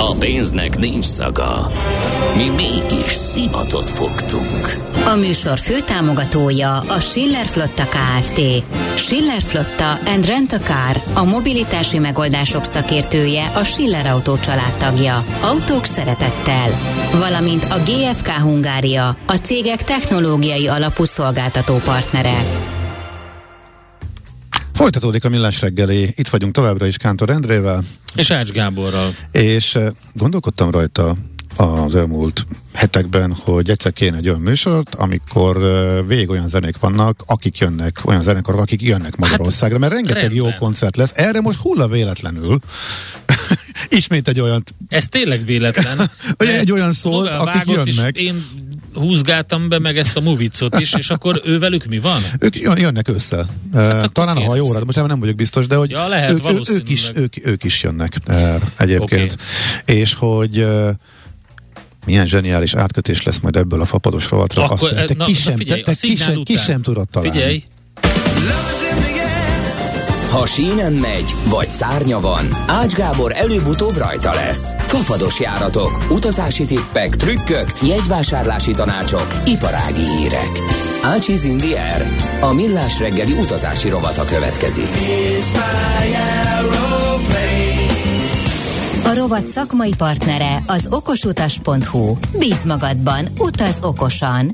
A pénznek nincs szaga. Mi mégis szimatot fogtunk. A műsor főtámogatója a Schiller Flotta KFT. Schiller Flotta and Rent a Car, a mobilitási megoldások szakértője, a Schiller Autó családtagja. Autók szeretettel. Valamint a GFK Hungária, a cégek technológiai alapú szolgáltató partnere. Folytatódik a millás reggeli, itt vagyunk továbbra is Kántor Endrével. És Ács Gáborral. És eh, gondolkodtam rajta az elmúlt hetekben, hogy egyszer kéne egy olyan műsort, amikor uh, végig olyan zenék vannak, akik jönnek, olyan zenekarok, akik jönnek Magyarországra, mert rengeteg rendben. jó koncert lesz. Erre most hulla véletlenül. Ismét egy olyan... Ez tényleg véletlen. Egy olyan szól, akik jönnek. én húzgáltam be meg ezt a movicot is, és akkor ő velük mi van? Ők jönnek össze. Hát Talán a hajóra, most nem vagyok biztos, de hogy ja, lehet, ők, ők, is, ők, ők is jönnek uh, egyébként. Okay. És hogy uh, milyen zseniális átkötés lesz majd ebből a fapados rovatra. Akkor, Azt, te na, ki sem, figyelj, te, te ki, sem, ki sem tudod találni. Figyelj, Ha sínen megy, vagy szárnya van, Ács Gábor előbb-utóbb rajta lesz. Fafados járatok, utazási tippek, trükkök, jegyvásárlási tanácsok, iparági hírek. Ácsiz Indier, a millás reggeli utazási rovata következik. A rovat szakmai partnere az okosutas.hu. Bíz magadban, utaz okosan.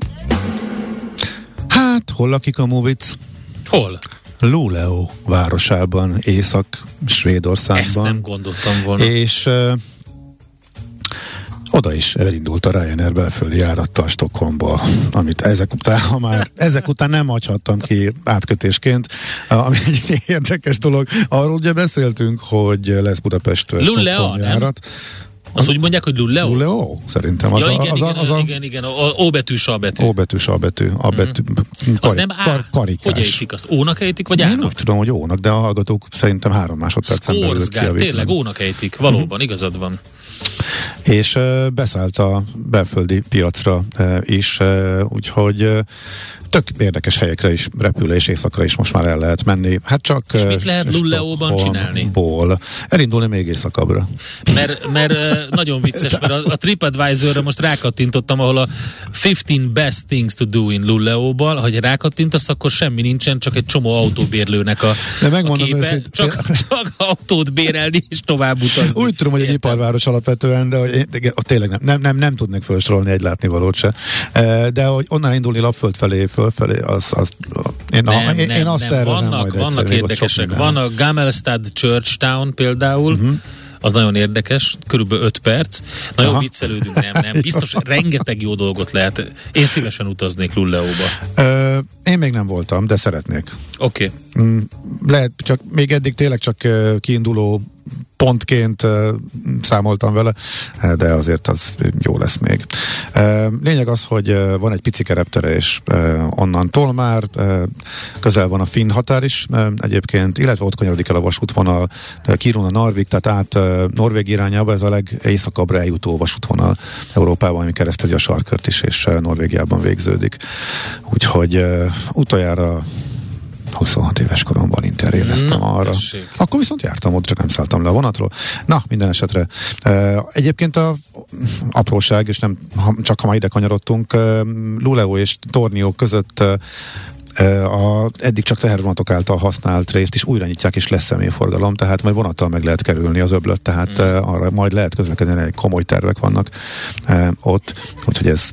Hát, hol lakik a Movic? hol? Luleå városában, Észak-Svédországban. Ezt nem gondoltam volna. És uh, oda is elindult a Ryanair belföldi járattal Stockholmból, amit ezek után, ha már ezek után nem hagyhattam ki átkötésként, ami egy érdekes dolog. Arról ugye beszéltünk, hogy lesz Budapest Luleå, járat. Az úgy mondják, hogy Luleå? Luleå, szerintem. Az ja, a, igen, az igen, a, az a, igen, igen, a O betű, S betű. O betű, A betű, A betű. Mm. Az nem A. karikás. Hogy ejtik azt? Ónak ejtik, vagy Én Ának? úgy tudom, hogy ónak, de a hallgatók szerintem három másodpercen belül tényleg ónak ejtik, valóban, igazad van. és uh, beszállt a belföldi piacra uh, is, uh, úgyhogy tök érdekes helyekre is repül, és éjszakra is most már el lehet menni. Hát csak És mit lehet Luleóban csinálni? Ból. Elindulni még éjszakabbra. Mert, mert nagyon vicces, mert a, a TripAdvisor-ra most rákattintottam, ahol a 15 best things to do in Luleóban, hogy rákattintasz, akkor semmi nincsen, csak egy csomó autóbérlőnek a, De a megmondom képe, őszintén- csak, csak autót bérelni és tovább utazni. Úgy tudom, hogy egy iparváros alapvetően, de hogy ott tényleg nem, nem, nem, nem tudnék felsorolni egy látnivalót se. Eh, De hogy onnan indulni lapföld felé, fölfelé, az, az én, Nem, én, nem, én azt nem. vannak, majd egyszer, vannak sok érdekesek. Van a Gamelstad Churchtown például, uh-huh. Az nagyon érdekes, körülbelül 5 perc. Nagyon Aha. viccelődünk, nem, nem. Biztos, rengeteg jó dolgot lehet. Én szívesen utaznék Luleóba. Ö, én még nem voltam, de szeretnék. Oké. Okay. Mm, Lehet, csak még eddig tényleg csak kiinduló pontként számoltam vele, eh, de azért az jó lesz még. Ö, Lényeg az, hogy ö, van egy pici reptere, és onnantól már közel van a finn határ is egyébként, illetve ott kanyarodik el a vasútvonal Kiruna Narvik, tehát át Norvég irányába, ez a legészakabbra eljutó vasútvonal Európában, ami keresztezi a sarkört is, és Norvégiában végződik. Úgyhogy utoljára 26 éves koromban interréleztem Na, arra. tessék. Akkor viszont jártam ott, csak nem szálltam le a vonatról. Na, minden esetre. Egyébként a apróság, és nem csak ha már ide kanyarodtunk, Luleå és Tornió között a eddig csak tehervonatok által használt részt is újra nyitják, és lesz személyforgalom, tehát majd vonattal meg lehet kerülni az öblöt, tehát mm. arra majd lehet közlekedni, komoly tervek vannak ott, úgyhogy ez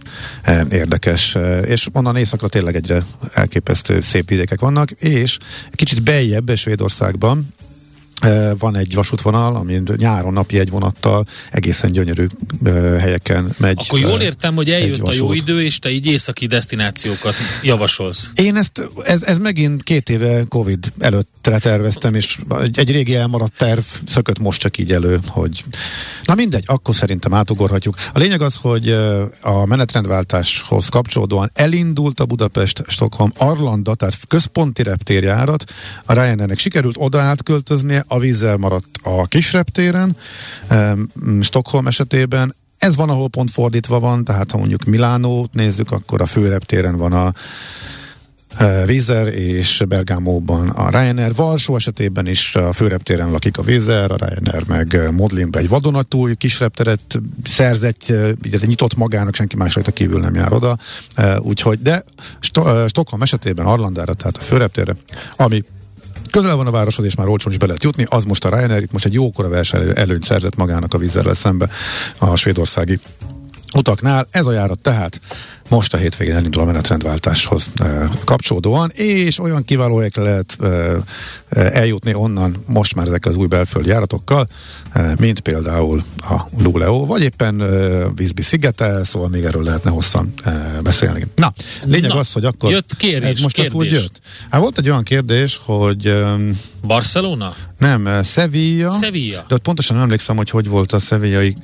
érdekes. És onnan északra tényleg egyre elképesztő szép vidékek vannak, és kicsit beljebb Svédországban, van egy vasútvonal, ami nyáron napi egy vonattal egészen gyönyörű helyeken megy. Akkor jól értem, hogy eljött a jó idő, és te így északi destinációkat javasolsz. Én ezt, ez, ez megint két éve Covid előttre terveztem, és egy, egy régi elmaradt terv szökött most csak így elő, hogy na mindegy, akkor szerintem átugorhatjuk. A lényeg az, hogy a menetrendváltáshoz kapcsolódóan elindult a Budapest-Stockholm Arlanda, tehát központi reptérjárat, a Ryanairnek sikerült oda átköltöznie, a vízzel maradt a kisreptéren, Stockholm esetében, ez van, ahol pont fordítva van, tehát ha mondjuk Milánót nézzük, akkor a főreptéren van a Vízer és Bergámóban a Ryanair. Varsó esetében is a főreptéren lakik a Vízer, a Ryanair meg Modlinbe egy vadonatúj kis repteret szerzett, nyitott magának, senki más rajta kívül nem jár oda. Úgyhogy, de Stockholm esetében Arlandára, tehát a főreptérre, ami közel van a városhoz, és már olcsón is be lehet jutni, az most a Ryanair, itt most egy jókora verseny előnyt szerzett magának a vízzel szembe a svédországi utaknál. Ez a járat tehát most a hétvégén elindul a menetrendváltáshoz e, kapcsolódóan, és olyan kiváló lehet e, eljutni onnan most már ezekkel az új belföldi járatokkal, e, mint például a Luleo, vagy éppen e, Vízbi szigete, szóval még erről lehetne hosszan e, beszélni. Na, lényeg Na, az, hogy akkor jött kérés, ez most kérdés. úgy jött. Hát volt egy olyan kérdés, hogy Barcelona? Nem, Sevilla. Sevilla. De ott pontosan nem emlékszem, hogy hogy volt a sevillai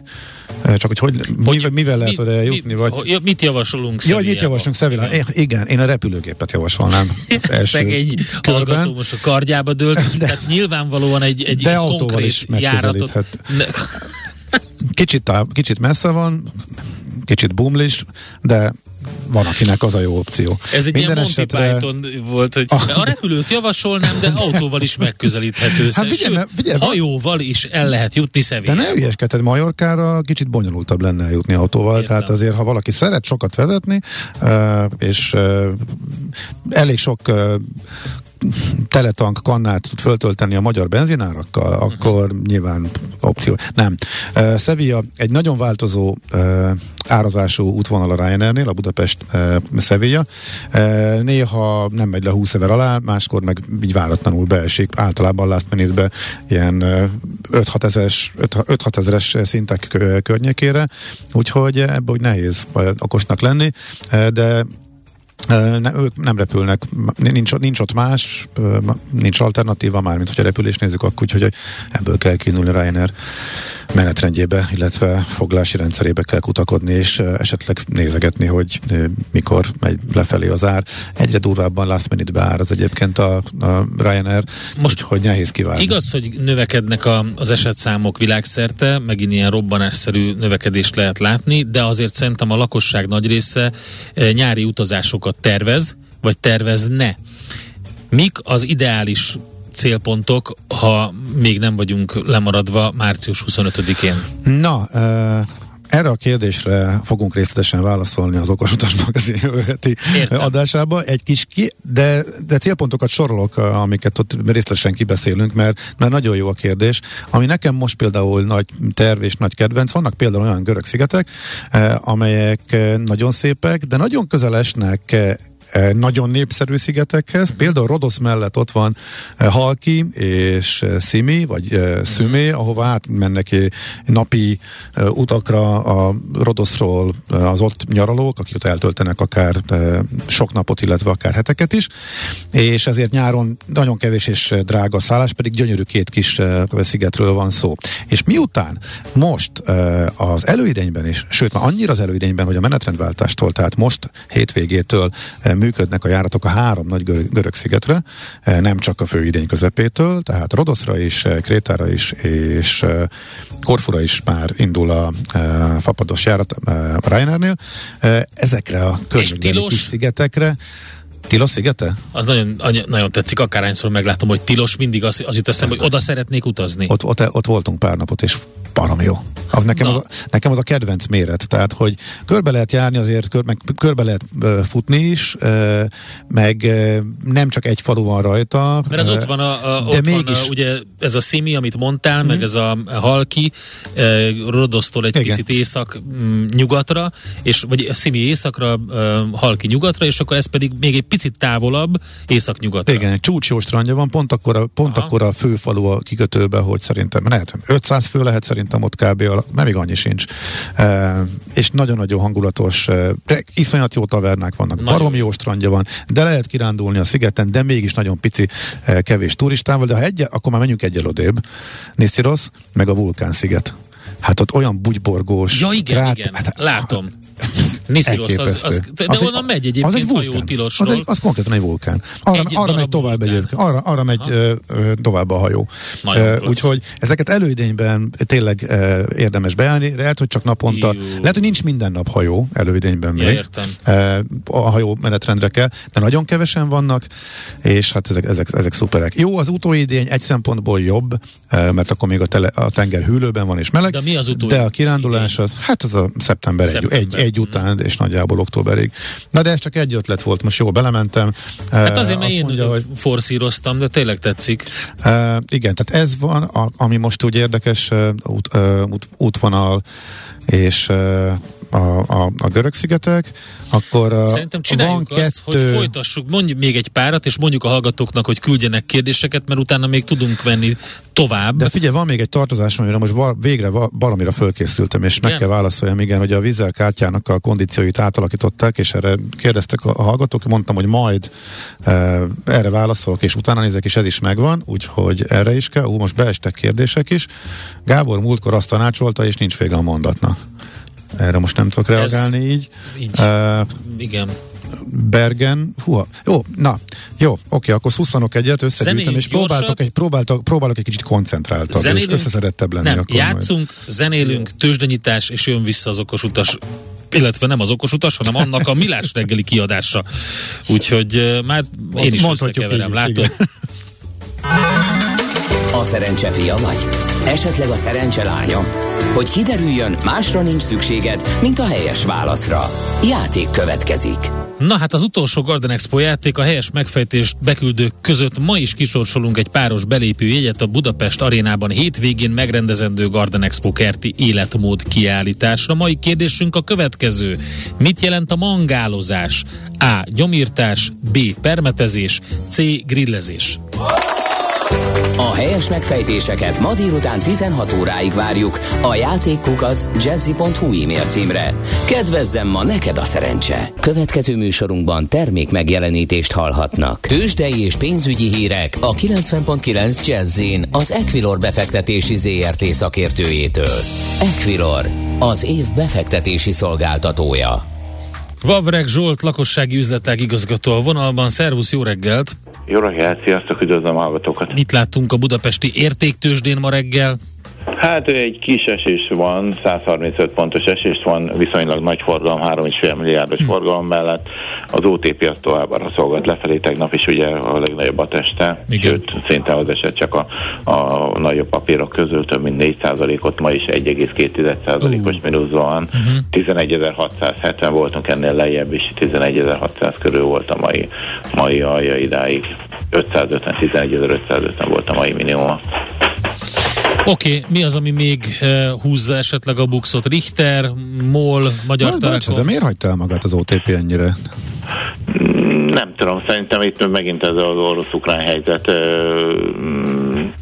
csak hogy, hogy, hogy mivel, mivel lehet oda jutni? Vagy... Mit javasolunk Ja, hogy mit javaslunk Sevilla? Igen. igen, én a repülőgépet javasolnám. Szegény hallgató most a kardjába dőlt, de, tehát nyilvánvalóan egy, egy de autóval is járatot. Kicsit, kicsit messze van, kicsit bumlis, de van, akinek az a jó opció. Ez egy Minden ilyen Monty esetre... Python volt, hogy a... a repülőt javasolnám, de autóval is megközelíthető. Hát figyelj, Sőt, figyelj, hajóval is el lehet jutni Szevillába. De ne ügyeskedj, Majorkára kicsit bonyolultabb lenne jutni autóval, Értem. tehát azért, ha valaki szeret sokat vezetni, és elég sok teletank kannát tud föltölteni a magyar benzinárakkal, uh-huh. akkor nyilván opció. Nem. Uh, Sevilla egy nagyon változó uh, árazású útvonal a Ryanairnél, a Budapest uh, Sevilla. Uh, néha nem megy le 20 ezer alá, máskor meg így váratlanul beesik, általában last minute ilyen uh, 5-6 ezeres, 5-6 ezeres szintek környékére, úgyhogy ebből nehéz okosnak lenni, de ne, ők nem repülnek, nincs, nincs ott más, nincs alternatíva már, mint hogyha repülés nézzük, akkor úgyhogy ebből kell kiindulni Ryanair menetrendjébe, illetve foglási rendszerébe kell kutakodni, és esetleg nézegetni, hogy mikor megy lefelé az ár. Egyre durvábban last minute beár az egyébként a, a Ryanair, most hogy nehéz kiválni. Igaz, hogy növekednek a, az esetszámok világszerte, megint ilyen robbanásszerű növekedést lehet látni, de azért szerintem a lakosság nagy része nyári utazásokat tervez, vagy tervezne. Mik az ideális célpontok, ha még nem vagyunk lemaradva március 25-én? Na, uh... Erre a kérdésre fogunk részletesen válaszolni az Okosutas magazin jövőheti adásába. Egy kis ki, de, de célpontokat sorolok, amiket ott részletesen kibeszélünk, mert, mert nagyon jó a kérdés. Ami nekem most például nagy terv és nagy kedvenc, vannak például olyan görög szigetek, amelyek nagyon szépek, de nagyon közel esnek nagyon népszerű szigetekhez. Például Rodosz mellett ott van eh, Halki és eh, Szimi, vagy Szümé, ahova átmennek napi utakra a Rodoszról az ott nyaralók, akik ott eltöltenek akár sok napot, illetve akár heteket is, és ezért nyáron nagyon kevés és drága szállás, pedig gyönyörű két kis szigetről van szó. És miután most az előidényben is, sőt, már annyira az előidényben, hogy a menetrendváltástól, tehát most hétvégétől működnek a járatok a három nagy görög, görög szigetre, eh, nem csak a fő idény közepétől, tehát Rodoszra is, eh, Krétára is, és eh, Korfura is már indul a fapados járat a Ryanairnél. Ezekre a környékbeli szigetekre Tilos szigete? Az nagyon, nagyon tetszik, akárhányszor meglátom, hogy Tilos mindig az, az jut eszembe, hogy oda szeretnék utazni. Ott, ott, ott voltunk pár napot, és barom jó. Az nekem, az a, nekem az a kedvenc méret, tehát hogy körbe lehet járni azért, kör, meg körbe lehet uh, futni is, uh, meg uh, nem csak egy falu van rajta. Mert az uh, ott van, a, a, de ott mégis... van a, ugye ez a Szimi, amit mondtál, mm-hmm. meg mhm. ez a Halki, uh, Rodosztól egy Igen. picit észak-nyugatra, mm, és vagy a Szimi északra, uh, Halki nyugatra, és akkor ez pedig még egy picit távolabb észak-nyugatra. Igen, csúcs strandja van, pont akkor a, pont akkor a főfalu a kikötőbe, hogy szerintem lehet, 500 fő lehet szerintem ott kb. Nem még annyi sincs. E, és nagyon-nagyon hangulatos, e, iszonyat jó tavernák vannak, nagyon. barom jó strandja van, de lehet kirándulni a szigeten, de mégis nagyon pici, e, kevés turistával, de ha egy, akkor már menjünk egyel odébb. Niszirosz, meg a vulkán sziget. Hát ott olyan bugyborgós. Ja, igen, krát, igen, hát, látom. Niszirosz, az, az, de az onnan egy, megy egyébként az egy hajó tilosról. Az, egy, az konkrétan egy vulkán. Arra, egy arra megy tovább egyébként. Arra, arra megy ö, ö, tovább a hajó. Úgyhogy ezeket előidényben tényleg ö, érdemes beállni. Lehet, hogy csak naponta. Jú. Lehet, hogy nincs minden nap hajó előidényben ja, még. Értem. Ö, a hajó menetrendre kell, de nagyon kevesen vannak, és hát ezek, ezek, ezek szuperek. Jó, az utóidény egy szempontból jobb, mert akkor még a, tele, a tenger hűlőben van és meleg. De mi az De a kirándulás az, hát az a szeptember, szeptember. Egy, egy, egy után, és nagyjából októberig. Na de ez csak egy ötlet volt, most jól belementem. Hát azért, mert én mondja, hogy... forszíroztam, de tényleg tetszik. Uh, igen, tehát ez van, a, ami most úgy érdekes uh, út, út, útvonal, és a, a, a görög szigetek, akkor Szerintem csináljuk van azt, kettő... hogy folytassuk, mondjuk még egy párat, és mondjuk a hallgatóknak, hogy küldjenek kérdéseket, mert utána még tudunk venni tovább. De figyelj, van még egy tartozás, amire most val- végre val- valamire fölkészültem, és igen? meg kell válaszoljam, igen, hogy a vízzelkártyának a kondícióit átalakították, és erre kérdeztek a hallgatók, mondtam, hogy majd uh, erre válaszolok, és utána nézek, és ez is megvan, úgyhogy erre is kell. Ú, most beestek kérdések is. Gábor múltkor azt tanácsolta, és nincs vége a mondatnak. Erre most nem tudok reagálni Ez, így. így. Uh, igen. Bergen, húha, jó, na, jó, oké, akkor szusszanok egyet, összegyűjtöm, és próbáltok egy, próbáltok, próbálok egy kicsit koncentráltabb, zenélünk, és összeszerettebb lenni. Nem, akkor játszunk, majd. zenélünk, tőzsdenyítás, és jön vissza az okos utas illetve nem az okos utas, hanem annak a millás reggeli kiadása. Úgyhogy uh, már én is összekeverem, látod? A szerencse fia vagy? Esetleg a szerencse lánya? Hogy kiderüljön, másra nincs szükséged, mint a helyes válaszra. Játék következik. Na hát az utolsó Garden Expo játék a helyes megfejtést beküldők között ma is kisorsolunk egy páros belépő jegyet a Budapest arénában hétvégén megrendezendő Garden Expo kerti életmód kiállításra. Mai kérdésünk a következő. Mit jelent a mangálozás? A. Gyomírtás, B. Permetezés, C. Grillezés. A helyes megfejtéseket ma délután 16 óráig várjuk a játékkukac jazzy.hu e-mail címre. Kedvezzem ma neked a szerencse! Következő műsorunkban termék megjelenítést hallhatnak. Tőzsdei és pénzügyi hírek a 90.9 jazz az Equilor befektetési ZRT szakértőjétől. Equilor, az év befektetési szolgáltatója. Vavreg Zsolt, lakossági üzletek igazgató a vonalban. Szervusz, jó reggelt! Jó reggelt, sziasztok, üdvözlöm a hallgatókat! Mit láttunk a budapesti értéktősdén ma reggel? Hát egy kis esés van, 135 pontos esés van, viszonylag nagy forgalom, 3,5 milliárdos hm. forgalom mellett. Az OTP az továbbra szolgált lefelé, tegnap is ugye a legnagyobb a teste, Igen. sőt, szinte az eset csak a, a nagyobb papírok közül több mint 4 ot ma is 1,2%-os uh. mínusz van. Uh-huh. 11.670 voltunk ennél lejjebb is, 11.600 körül volt a mai, mai alja idáig. 550, 11.550 volt a mai minimum. Oké, okay, mi az, ami még uh, húzza esetleg a buxot? Richter, MOL, Magyar Telekom? De miért hagyta el magát az OTP ennyire? Nem tudom, szerintem itt megint ez az orosz-ukrán helyzet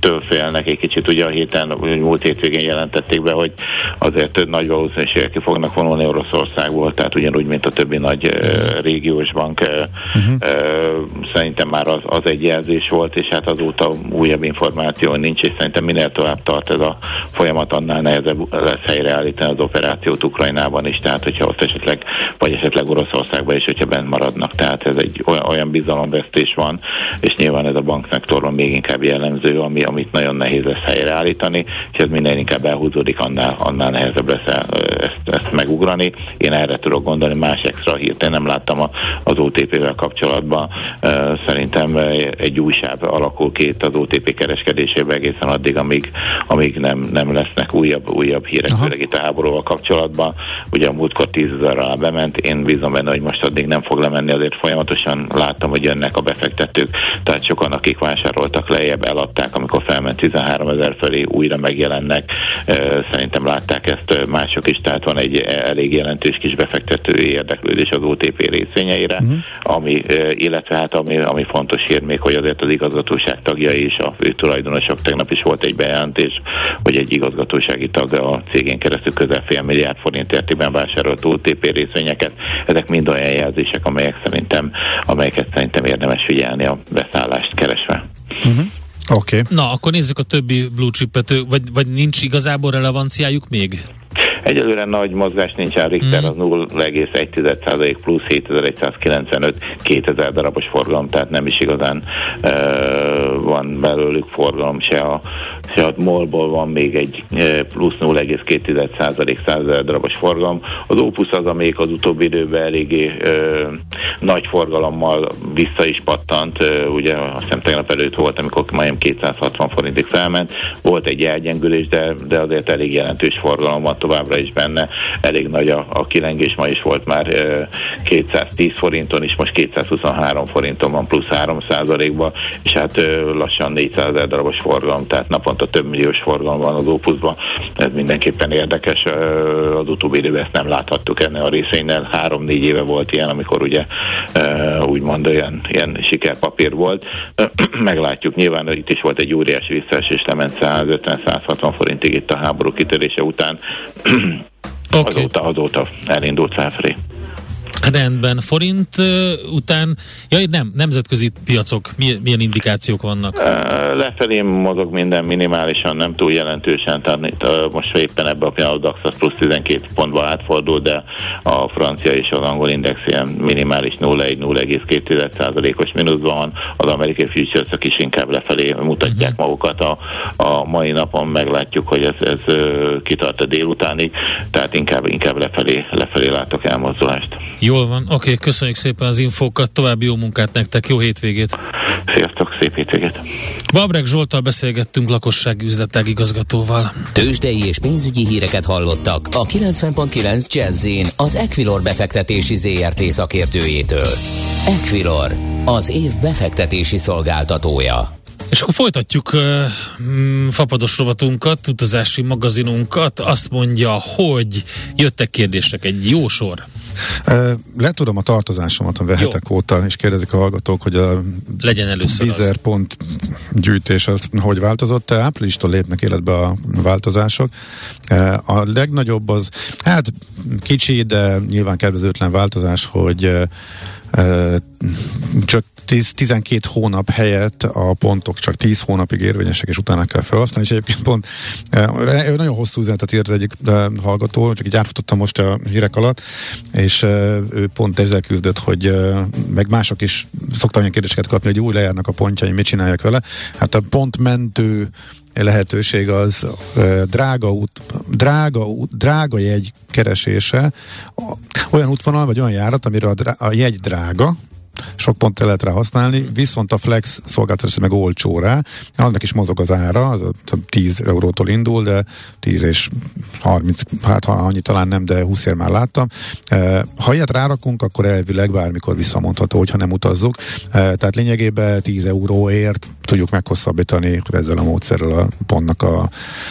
től félnek egy kicsit. Ugye a héten, múlt hétvégén jelentették be, hogy azért nagy valószínűséggel ki fognak vonulni Oroszországból, tehát ugyanúgy, mint a többi nagy uh, régiós bank. Uh-huh. Uh, szerintem már az, az egy jelzés volt, és hát azóta újabb információ nincs, és szerintem minél tovább tart ez a folyamat, annál nehezebb lesz helyreállítani az operációt Ukrajnában is, tehát hogyha ott esetleg, vagy esetleg Oroszországban is, hogyha bent maradnak. Tehát ez egy olyan, bizalomvesztés van, és nyilván ez a bankszektorban még inkább jellemző, ami, amit nagyon nehéz lesz helyreállítani, és ez minden inkább elhúzódik, annál, annál nehezebb lesz ezt, ezt megugrani. Én erre tudok gondolni, más extra hírt én nem láttam az OTP-vel kapcsolatban. Szerintem egy újság alakul két az OTP kereskedésébe egészen addig, amíg, amíg nem, nem lesznek újabb, újabb hírek, Aha. főleg itt a háborúval kapcsolatban. Ugye a múltkor 10 ezer alá bement, én bízom benne, hogy most addig nem fog lemenni, azért folyamatosan láttam, hogy jönnek a befektetők, tehát sokan, akik vásároltak lejjebb, eladták, amikor felment 13 ezer felé, újra megjelennek. Szerintem látták ezt mások is, tehát van egy elég jelentős kis befektetői érdeklődés az OTP részvényeire, uh-huh. ami, illetve hát ami, ami fontos hír még, hogy azért az igazgatóság tagjai és a fő tulajdonosok tegnap is volt egy bejelentés, hogy egy igazgatósági tag a cégén keresztül közel fél milliárd forint értében vásárolt OTP részvényeket. Ezek mind olyan jelzések, amelyek szerintem, amelyeket szerintem érdemes figyelni a beszállást keresve. Uh-huh. Oké. Okay. Na, akkor nézzük a többi blue chipet, vagy, vagy nincs igazából relevanciájuk még? Egyelőre nagy mozgás nincsen, Richter mm. az 0,1% plusz 7195 2000 darabos forgalom, tehát nem is igazán uh, van belőlük forgalom, se a, se a molból van még egy uh, plusz 0,2% 100 darabos forgalom. Az Opus az, amelyik az utóbbi időben eléggé uh, nagy forgalommal vissza is pattant, uh, ugye azt hiszem tegnap előtt volt, amikor majdnem 260 forintig felment, volt egy elgyengülés, de, de azért elég jelentős forgalom van továbbra továbbra is benne. Elég nagy a, a kilengés, ma is volt már 210 forinton is, most 223 forinton van plusz 3 százalékban, és hát lassan 400 ezer darabos forgalom, tehát naponta több milliós forgalom van az Opusban. Ez mindenképpen érdekes. Az utóbbi időben ezt nem láthattuk ennél a részénél. Három-négy éve volt ilyen, amikor ugye úgymond olyan ilyen sikerpapír volt. Meglátjuk nyilván, itt is volt egy óriási visszaesés, lement 150-160 forintig itt a háború kitörése után. Okay. azóta, azóta elindult felfelé. Rendben, forint után, ja nem, nemzetközi piacok, milyen, milyen indikációk vannak? Lefelé mozog minden minimálisan, nem túl jelentősen, tehát most éppen ebben a pillanatban a DAX plusz 12 pontba átfordul, de a francia és az angol index ilyen minimális 0,1-0,2%-os mínuszban van, az amerikai futures is inkább lefelé mutatják uh-huh. magukat a, a mai napon, meglátjuk, hogy ez, ez kitart a délutánig, tehát inkább, inkább lefelé, lefelé látok elmozdulást. Jól van, oké, okay, köszönjük szépen az infókat, további jó munkát nektek, jó hétvégét! Sziasztok, szép hétvégét! Babrek Zsoltal beszélgettünk lakossági üzletág igazgatóval. Tőzsdei és pénzügyi híreket hallottak a 90.9 jazz az Equilor befektetési ZRT szakértőjétől. Equilor, az év befektetési szolgáltatója. És akkor folytatjuk uh, fapados rovatunkat, utazási magazinunkat. Azt mondja, hogy jöttek kérdések, egy jó sor. Letudom a tartozásomat a vehetek Jó. óta, és kérdezik a hallgatók, hogy a legyen először Bizer pont gyűjtés az hogy változott. Áprilistól lépnek életbe a változások. A legnagyobb az, hát kicsi, de nyilván kedvezőtlen változás, hogy csak 10, 12 hónap helyett a pontok csak 10 hónapig érvényesek, és utána kell felhasználni, és egyébként pont nagyon hosszú üzenetet írt egyik hallgató, csak így átfutottam most a hírek alatt, és ő pont ezzel küzdött, hogy meg mások is szoktam olyan kérdéseket kapni, hogy új lejárnak a pontjai, mit csináljak vele. Hát a pontmentő lehetőség az drága út, drága, út, drága jegy keresése, olyan útvonal vagy olyan járat, amire a, drá, a jegy drága, sok pont lehet rá használni, viszont a Flex szolgáltatás meg olcsó rá, annak is mozog az ára, az 10 eurótól indul, de 10 és 30, hát ha annyi talán nem, de 20 ér már láttam. E, ha ilyet rárakunk, akkor elvileg bármikor visszamondható, hogyha nem utazzuk. E, tehát lényegében 10 euróért tudjuk meghosszabbítani ezzel a módszerrel a pontnak a,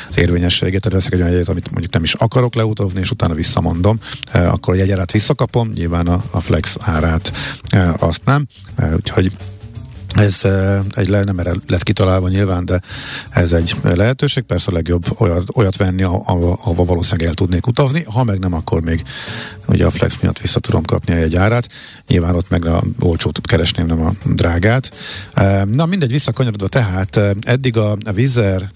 az érvényességét. Tehát veszek egy olyan jegyet, amit mondjuk nem is akarok leutazni, és utána visszamondom, e, akkor a jegyárát visszakapom, nyilván a, a flex árát azt nem. Úgyhogy ez egy le, nem erre lett kitalálva nyilván, de ez egy lehetőség. Persze a legjobb olyat, olyat venni, ahova valószínűleg el tudnék utazni. Ha meg nem, akkor még ugye a Flex miatt vissza tudom kapni egy árát. Nyilván ott meg a olcsót keresném, nem a drágát. Na mindegy, visszakanyarodva tehát eddig a Vizer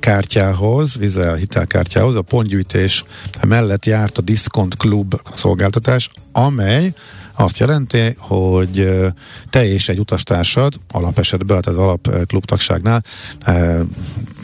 kártyához, Vizer hitelkártyához a pontgyűjtés mellett járt a Discount Club szolgáltatás, amely azt jelenti, hogy te és egy utastársad alapesetben, tehát az alap klubtagságnál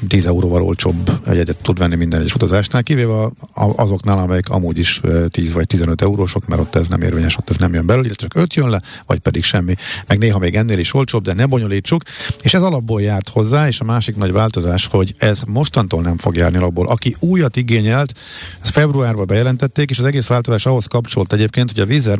10 euróval olcsóbb egyet tud venni minden egyes utazásnál, kivéve azoknál, amelyek amúgy is 10 vagy 15 eurósok, mert ott ez nem érvényes, ott ez nem jön belőle, csak 5 jön le, vagy pedig semmi. Meg néha még ennél is olcsóbb, de ne bonyolítsuk. És ez alapból járt hozzá, és a másik nagy változás, hogy ez mostantól nem fog járni alapból. Aki újat igényelt, ezt februárban bejelentették, és az egész változás ahhoz kapcsolt egyébként, hogy a Vizer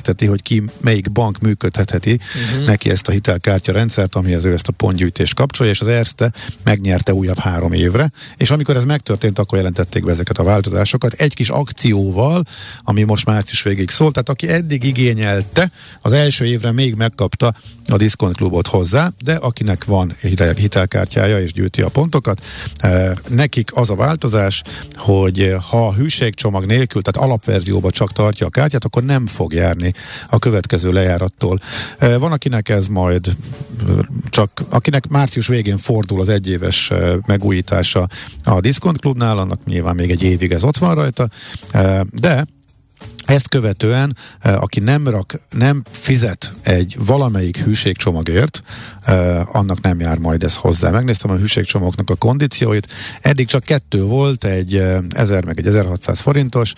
megversenyezteti, hogy ki melyik bank működhetheti uh-huh. neki ezt a hitelkártya rendszert, amihez ő ezt a pontgyűjtést kapcsolja, és az Erste megnyerte újabb három évre, és amikor ez megtörtént, akkor jelentették be ezeket a változásokat egy kis akcióval, ami most március végig szólt, tehát aki eddig igényelte, az első évre még megkapta a Discount Klubot hozzá, de akinek van hitel, hitelkártyája és gyűjti a pontokat, eh, nekik az a változás, hogy ha a hűségcsomag nélkül, tehát alapverzióba csak tartja a kártyát, akkor nem fog járni a következő lejárattól. Eh, van, akinek ez majd eh, csak, akinek március végén fordul az egyéves eh, megújítása a Discount Klubnál, annak nyilván még egy évig ez ott van rajta, de ezt követően, aki nem rak, nem fizet egy valamelyik hűségcsomagért, annak nem jár majd ez hozzá. Megnéztem a hűségcsomagoknak a kondícióit, eddig csak kettő volt, egy 1000 meg egy 1600 forintos.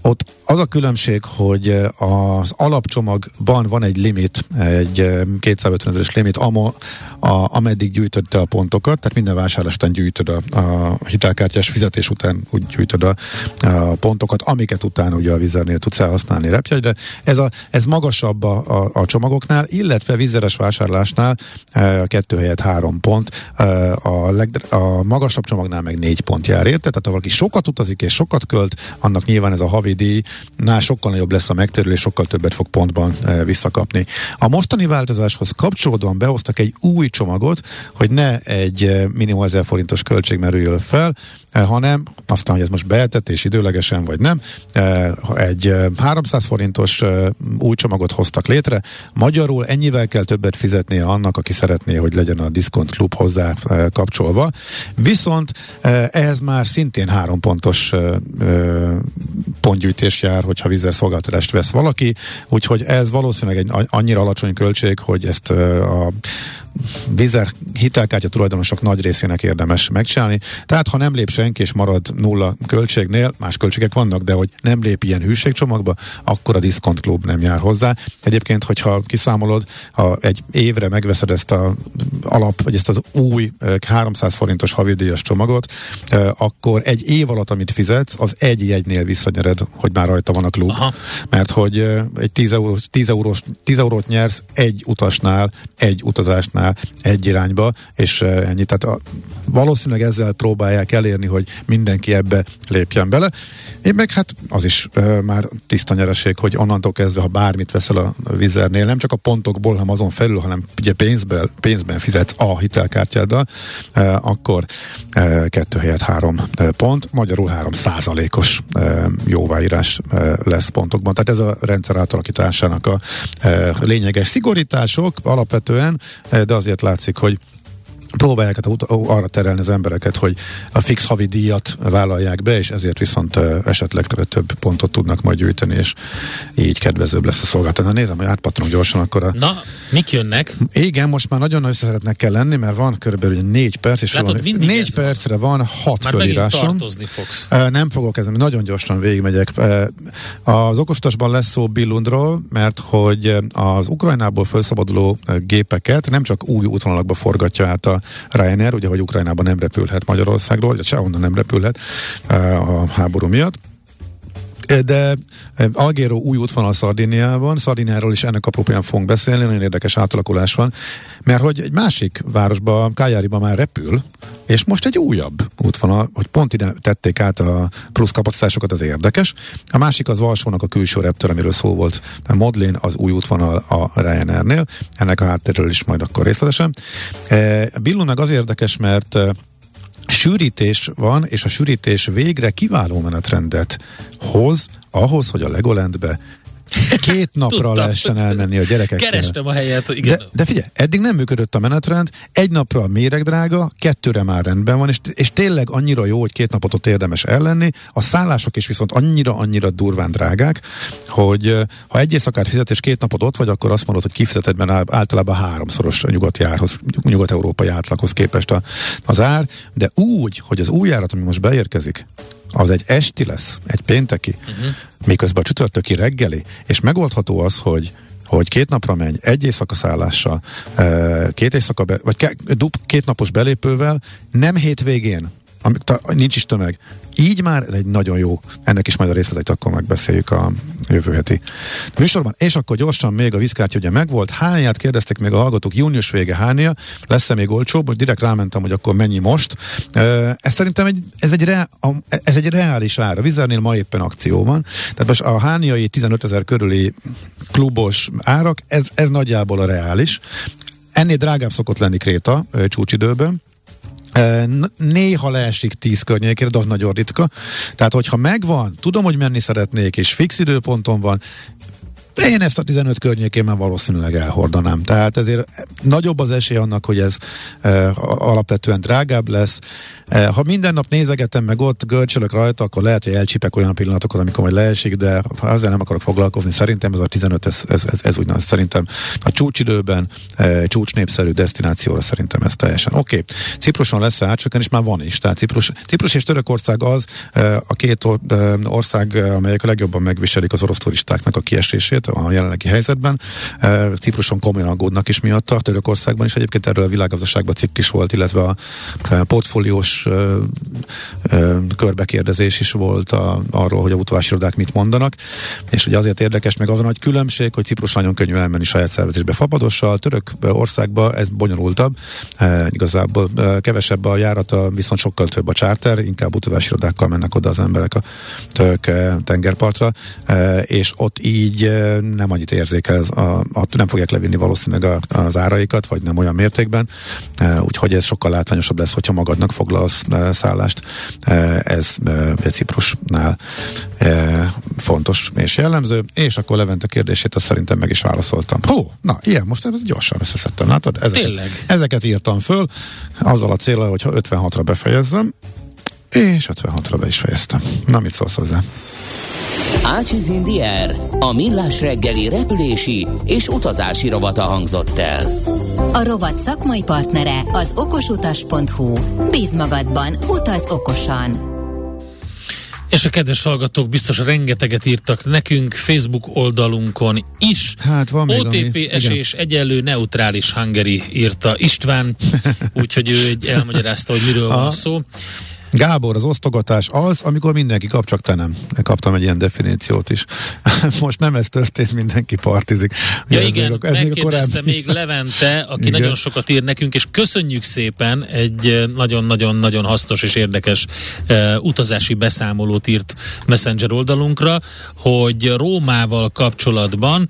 Ott az a különbség, hogy az alapcsomagban van egy limit, egy 250 ezeres limit, amo, a, ameddig gyűjtöd a pontokat, tehát minden vásárlás után gyűjtöd a, a hitelkártyás fizetés után úgy gyűjtöd a, a pontokat, amiket utána ugye a vizernél tudsz elhasználni repjegyre. Ez, a, ez magasabb a, a, a csomagoknál, illetve vizeres vásárlásnál e, a kettő helyett három pont, e, a, leg, a magasabb csomagnál meg négy pont jár érte, tehát ha valaki sokat utazik és sokat költ, annak nyilván ez a havi díjnál sokkal nagyobb lesz a megtérülés, sokkal többet fog pontban e, visszakapni. A mostani változáshoz kapcsolódóan behoztak egy új csomagot, hogy ne egy minimum 1000 forintos költség merüljön fel, Eh, hanem aztán, hogy ez most behetett és időlegesen vagy nem, eh, egy 300 eh, forintos új csomagot hoztak létre, magyarul ennyivel kell többet fizetnie annak, aki szeretné, hogy legyen a Discount Club hozzá kapcsolva. Viszont ehhez már szintén három pontos pontgyűjtés jár, hogyha vízer szolgáltatást vesz valaki, úgyhogy ez valószínűleg egy annyira alacsony költség, hogy ezt a vízer hitelkártya tulajdonosok nagy részének érdemes megcsinálni. Tehát, ha nem lép senki és marad nulla költségnél, más költségek vannak, de hogy nem lép ilyen hűségcsomagba, akkor a Discount Club nem jár hozzá. Egyébként, hogyha kiszámolod, ha egy évre megveszed ezt a alap, vagy ezt az új 300 forintos havidíjas csomagot, akkor egy év alatt, amit fizetsz, az egy jegynél visszanyered, hogy már rajta van a klub. Aha. Mert hogy egy 10, eurós, 10, eurós, 10 eurót nyersz egy utasnál, egy utazásnál, egy irányba, és ennyi. Tehát a, valószínűleg ezzel próbálják elérni, hogy mindenki ebbe lépjen bele. Én meg hát az is e, már tiszta nyereség, hogy onnantól kezdve, ha bármit veszel a vizernél, nem csak a pontokból, hanem azon felül, hanem ugye pénzben, pénzben fizet a hitelkártyáddal, e, akkor e, kettő helyett három pont, magyarul három százalékos e, jóváírás e, lesz pontokban. Tehát ez a rendszer átalakításának a e, lényeges szigorítások alapvetően, e, de azért látszik, hogy próbálják hát arra terelni az embereket, hogy a fix havi díjat vállalják be, és ezért viszont esetleg több pontot tudnak majd gyűjteni, és így kedvezőbb lesz a szolgáltatás. Na nézem, hogy átpatrunk gyorsan akkor a... Na, mik jönnek? Igen, most már nagyon összeszeretnek kell lenni, mert van körülbelül négy perc, és Látod, van, négy percre van, hat már fölíráson. fogsz. Nem fogok ezen, nagyon gyorsan végigmegyek. Az okostasban lesz szó Billundról, mert hogy az Ukrajnából felszabaduló gépeket nem csak új útvonalakba forgatja át a Ryanair, ugye, hogy Ukrajnában nem repülhet Magyarországról, vagy sehonnan nem repülhet eh, a háború miatt de eh, Algéro új útvonal Szardiniában, Szardiniáról is ennek apropóján fogunk beszélni, nagyon érdekes átalakulás van, mert hogy egy másik városba, Kájáriba már repül, és most egy újabb útvonal, hogy pont ide tették át a plusz kapacitásokat, az érdekes. A másik az Valsónak a külső reptör, amiről szó volt. A Modlin az új útvonal a Ryanairnél. Ennek a háttéről is majd akkor részletesen. E, Billu meg az érdekes, mert e, sűrítés van, és a sűrítés végre kiváló menetrendet hoz ahhoz, hogy a Legolandbe két napra lehessen elmenni a gyerekek. Kerestem a helyet, igen. De, de figyelj, eddig nem működött a menetrend, egy napra a méregdrága, kettőre már rendben van, és, és tényleg annyira jó, hogy két napot ott érdemes ellenni, a szállások is viszont annyira-annyira durván drágák, hogy ha egy éjszakát fizet és két napot ott vagy, akkor azt mondod, hogy kifizeted, mert általában háromszoros a nyugati árhoz, nyugat-európai átlaghoz képest a, az ár, de úgy, hogy az új árat, ami most beérkezik, az egy esti lesz, egy pénteki, uh-huh. miközben a csütörtöki reggeli, és megoldható az, hogy hogy két napra menj, egy éjszaka szállással, két éjszaka, be, vagy két napos belépővel, nem hétvégén, amik, nincs is tömeg, így már egy nagyon jó, ennek is majd a részleteit akkor megbeszéljük a jövő heti műsorban. És akkor gyorsan még a vízkártya ugye megvolt. Hányát kérdeztek még a hallgatók, június vége hánya, lesz-e még olcsóbb? Most direkt rámentem, hogy akkor mennyi most. Ez szerintem egy, ez egy, re, ez egy reális ár. A Vizernél ma éppen akció. Tehát most a hániai 15 ezer körüli klubos árak, ez, ez nagyjából a reális. Ennél drágább szokott lenni Kréta csúcsidőben, Néha leesik 10 környékére, de az nagyon ritka. Tehát, hogyha megvan, tudom, hogy menni szeretnék, és fix időponton van, de én ezt a 15 környékén már valószínűleg elhordanám. Tehát ezért nagyobb az esély annak, hogy ez e, alapvetően drágább lesz. E, ha minden nap nézegetem meg ott, görcsölök rajta, akkor lehet, hogy elcsipek olyan pillanatokat, amikor majd leesik, de ezzel nem akarok foglalkozni, szerintem ez a 15, ez, ez, ez, ez úgy szerintem a csúcsidőben, e, csúcsnépszerű destinációra szerintem ez teljesen. Oké, okay. Cipruson lesz átcsökken, és már van is. Tehát Ciprus, Ciprus és Törökország az e, a két ország, amelyek a legjobban megviselik az orosz turistáknak a kiesését, a jelenlegi helyzetben. Cipruson komolyan aggódnak is miatta, Törökországban is. Egyébként erről a világgazdaságban cikk is volt, illetve a portfóliós körbekérdezés is volt a, arról, hogy a utavásirodák mit mondanak, és ugye azért érdekes meg az a nagy különbség, hogy Ciprus nagyon könnyű elmenni saját szervezésbe fapadossal, török országba ez bonyolultabb, igazából kevesebb a járata, viszont sokkal több a charter, inkább utavásirodákkal mennek oda az emberek a török tengerpartra, és ott így nem annyit érzékel, a, a, nem fogják levinni valószínűleg a, az áraikat, vagy nem olyan mértékben, e, úgyhogy ez sokkal látványosabb lesz, hogyha magadnak foglalsz e, szállást. E, ez e, Ciprusnál e, fontos és jellemző, és akkor Levente kérdését azt szerintem meg is válaszoltam. Hó, na, ilyen, most ez gyorsan összeszedtem, látod? Ezeket, Tényleg? Ezeket írtam föl, azzal a célra, hogyha 56-ra befejezzem, és 56-ra be is fejeztem. Na, mit szólsz hozzá? Ácsiz Indier, a millás reggeli repülési és utazási rovata hangzott el. A rovat szakmai partnere az okosutas.hu. Bíz magadban, utaz okosan! És a kedves hallgatók biztos rengeteget írtak nekünk Facebook oldalunkon is. Hát van még OTP esés egyenlő neutrális Hungary írta István, úgyhogy ő elmagyarázta, hogy miről van szó. Gábor, az osztogatás az, amikor mindenki kap, csak te nem. Kaptam egy ilyen definíciót is. Most nem ez történt, mindenki partizik. Ja ez igen, még, ez megkérdezte még, még Levente, aki igen. nagyon sokat ír nekünk, és köszönjük szépen, egy nagyon-nagyon-nagyon hasznos és érdekes uh, utazási beszámolót írt Messenger oldalunkra, hogy Rómával kapcsolatban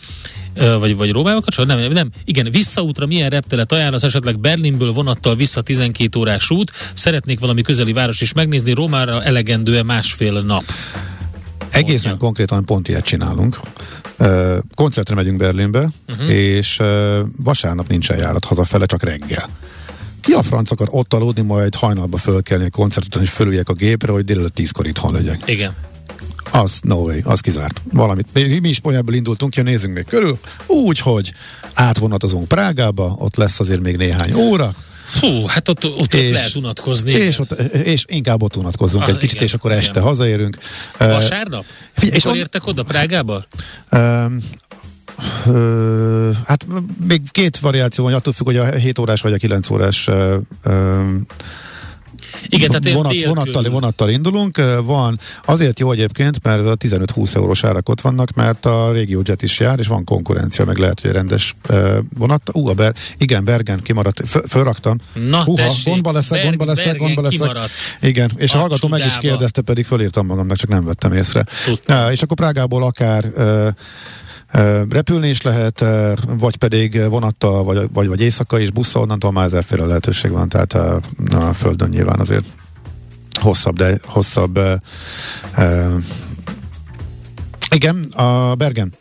vagy, vagy Rómával kapcsolatban? Nem, nem, igen, visszaútra milyen reptelet ajánlasz, esetleg Berlinből vonattal vissza 12 órás út, szeretnék valami közeli város is megnézni, Rómára elegendő-e másfél nap? Egészen mondja. konkrétan pont ilyet csinálunk. Koncertre megyünk Berlinbe, uh-huh. és vasárnap nincsen járat hazafele, csak reggel. Ki a franc akar ott aludni, majd hajnalba fölkelni a koncerten, és fölüljek a gépre, hogy délelőtt tízkor itthon legyek. Igen. Az no way, az kizárt. Valamit. Mi, mi is Ponyából indultunk, ja nézzünk még körül. Úgy, hogy átvonatozunk Prágába, ott lesz azért még néhány óra, Hú, hát ott, ott, és, ott lehet unatkozni. És, ott, és inkább ott unatkozunk ah, egy kicsit, igen, és akkor este igen. hazaérünk. Vasárnap? Figyelj, és Mikor értek oda Prágába? Um, Uh, hát még két variáció van, attól függ, hogy a 7 órás vagy a 9 órás uh, igen, tehát vonat, vonattal, vonattal indulunk. Van, azért jó egyébként, mert a 15-20 eurós árak ott vannak, mert a jet is jár, és van konkurencia, meg lehet, hogy rendes vonat. Ú, a Ber, igen, Bergen kimaradt, fölraktam. Na, Uha, tessék, gondba leszek, gondba leszek, Bergen gondba leszek. Kimaradt. Igen, és a, a hallgató meg is kérdezte, pedig fölírtam magamnak, csak nem vettem észre. Ja, és akkor Prágából akár repülni is lehet, vagy pedig vonattal, vagy, vagy, vagy éjszaka és busszal, onnantól már ezerféle lehetőség van, tehát a, a földön nyilván azért hosszabb, de hosszabb Igen, a Bergen.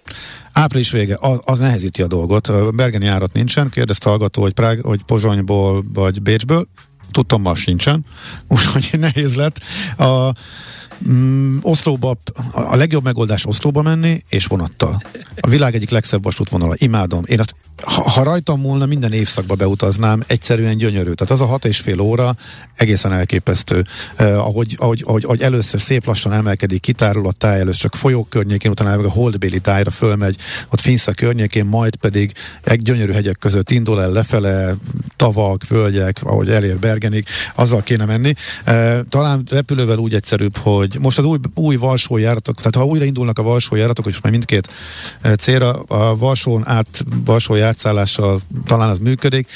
Április vége, az, az nehezíti a dolgot. Bergeni járat nincsen, kérdezte hallgató, hogy, Prág, hogy Pozsonyból vagy Bécsből. Tudtam, ma sincsen, úgyhogy nehéz lett. A, Mm, Oszlóba, a legjobb megoldás Oszlóba menni, és vonattal. A világ egyik legszebb vasútvonala. Imádom. Én azt, ha, ha rajtam volna, minden évszakba beutaznám, egyszerűen gyönyörű. Tehát az a hat és fél óra egészen elképesztő. Eh, ahogy, ahogy, ahogy, ahogy, először szép lassan emelkedik, kitárul a táj, először csak folyók környékén, utána a holdbéli tájra fölmegy, ott Finsza környékén, majd pedig egy gyönyörű hegyek között indul el lefele, tavak, völgyek, ahogy elér Bergenig, azzal kéne menni. Eh, talán repülővel úgy egyszerűbb, hogy hogy most az új, új Varsó járatok, tehát ha újra indulnak a Varsó járatok, és már mindkét eh, célra a Varsón át Varsó játszállással talán az működik,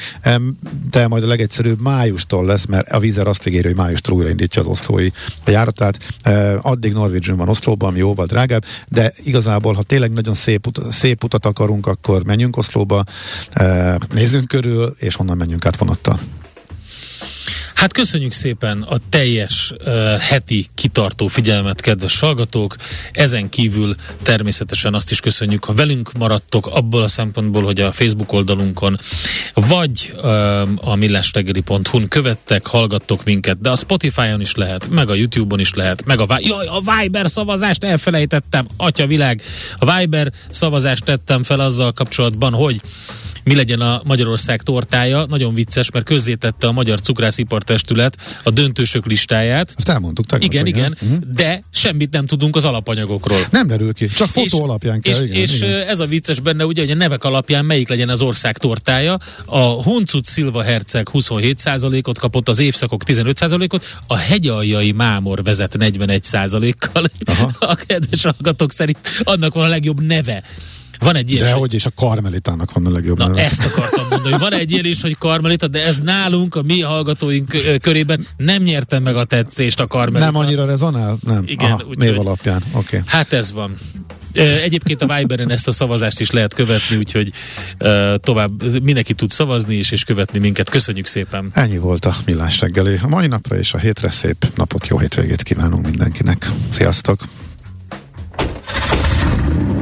de majd a legegyszerűbb májustól lesz, mert a vízer azt ígéri, hogy májustól újraindítja az oszlói járatát. Eh, addig Norwegian van Oszlóban, ami jóval drágább, de igazából, ha tényleg nagyon szép, ut- szép utat akarunk, akkor menjünk Oszlóba, eh, nézzünk körül, és honnan menjünk át vonattal. Hát köszönjük szépen a teljes uh, heti kitartó figyelmet, kedves hallgatók. Ezen kívül természetesen azt is köszönjük, ha velünk maradtok abból a szempontból, hogy a Facebook oldalunkon vagy uh, a millástegeli.hu-n követtek, hallgattok minket, de a Spotify-on is lehet, meg a YouTube-on is lehet, meg a, Jaj, a Viber szavazást elfelejtettem, atya világ, a Viber szavazást tettem fel azzal kapcsolatban, hogy mi legyen a Magyarország tortája. Nagyon vicces, mert közzétette a Magyar Cukrászipartestület a döntősök listáját. Azt elmondtuk tegnap. Igen, igen, uh-huh. de semmit nem tudunk az alapanyagokról. Nem derül ki, csak fotó és, alapján kell. És, igen, és igen. ez a vicces benne, ugye, hogy a nevek alapján melyik legyen az ország tortája. A Huncut Szilva Herceg 27%-ot kapott, az évszakok 15%-ot, a hegyaljai Mámor vezet 41%-kal. Aha. A kedves hallgatók szerint annak van a legjobb neve. Van egy ilyen. De hogy és a karmelitának van a legjobb Na, neve. ezt akartam mondani, van egy ilyen is, hogy karmelita, de ez nálunk, a mi hallgatóink körében nem nyertem meg a tetszést a karmelita. Nem annyira rezonál? Nem. Igen, Aha, úgy, név alapján. Okay. Hát ez van. Egyébként a Viberen ezt a szavazást is lehet követni, úgyhogy uh, tovább mindenki tud szavazni és, és követni minket. Köszönjük szépen! Ennyi volt a Millás reggeli. A mai napra és a hétre szép napot, jó hétvégét kívánunk mindenkinek. Sziasztok!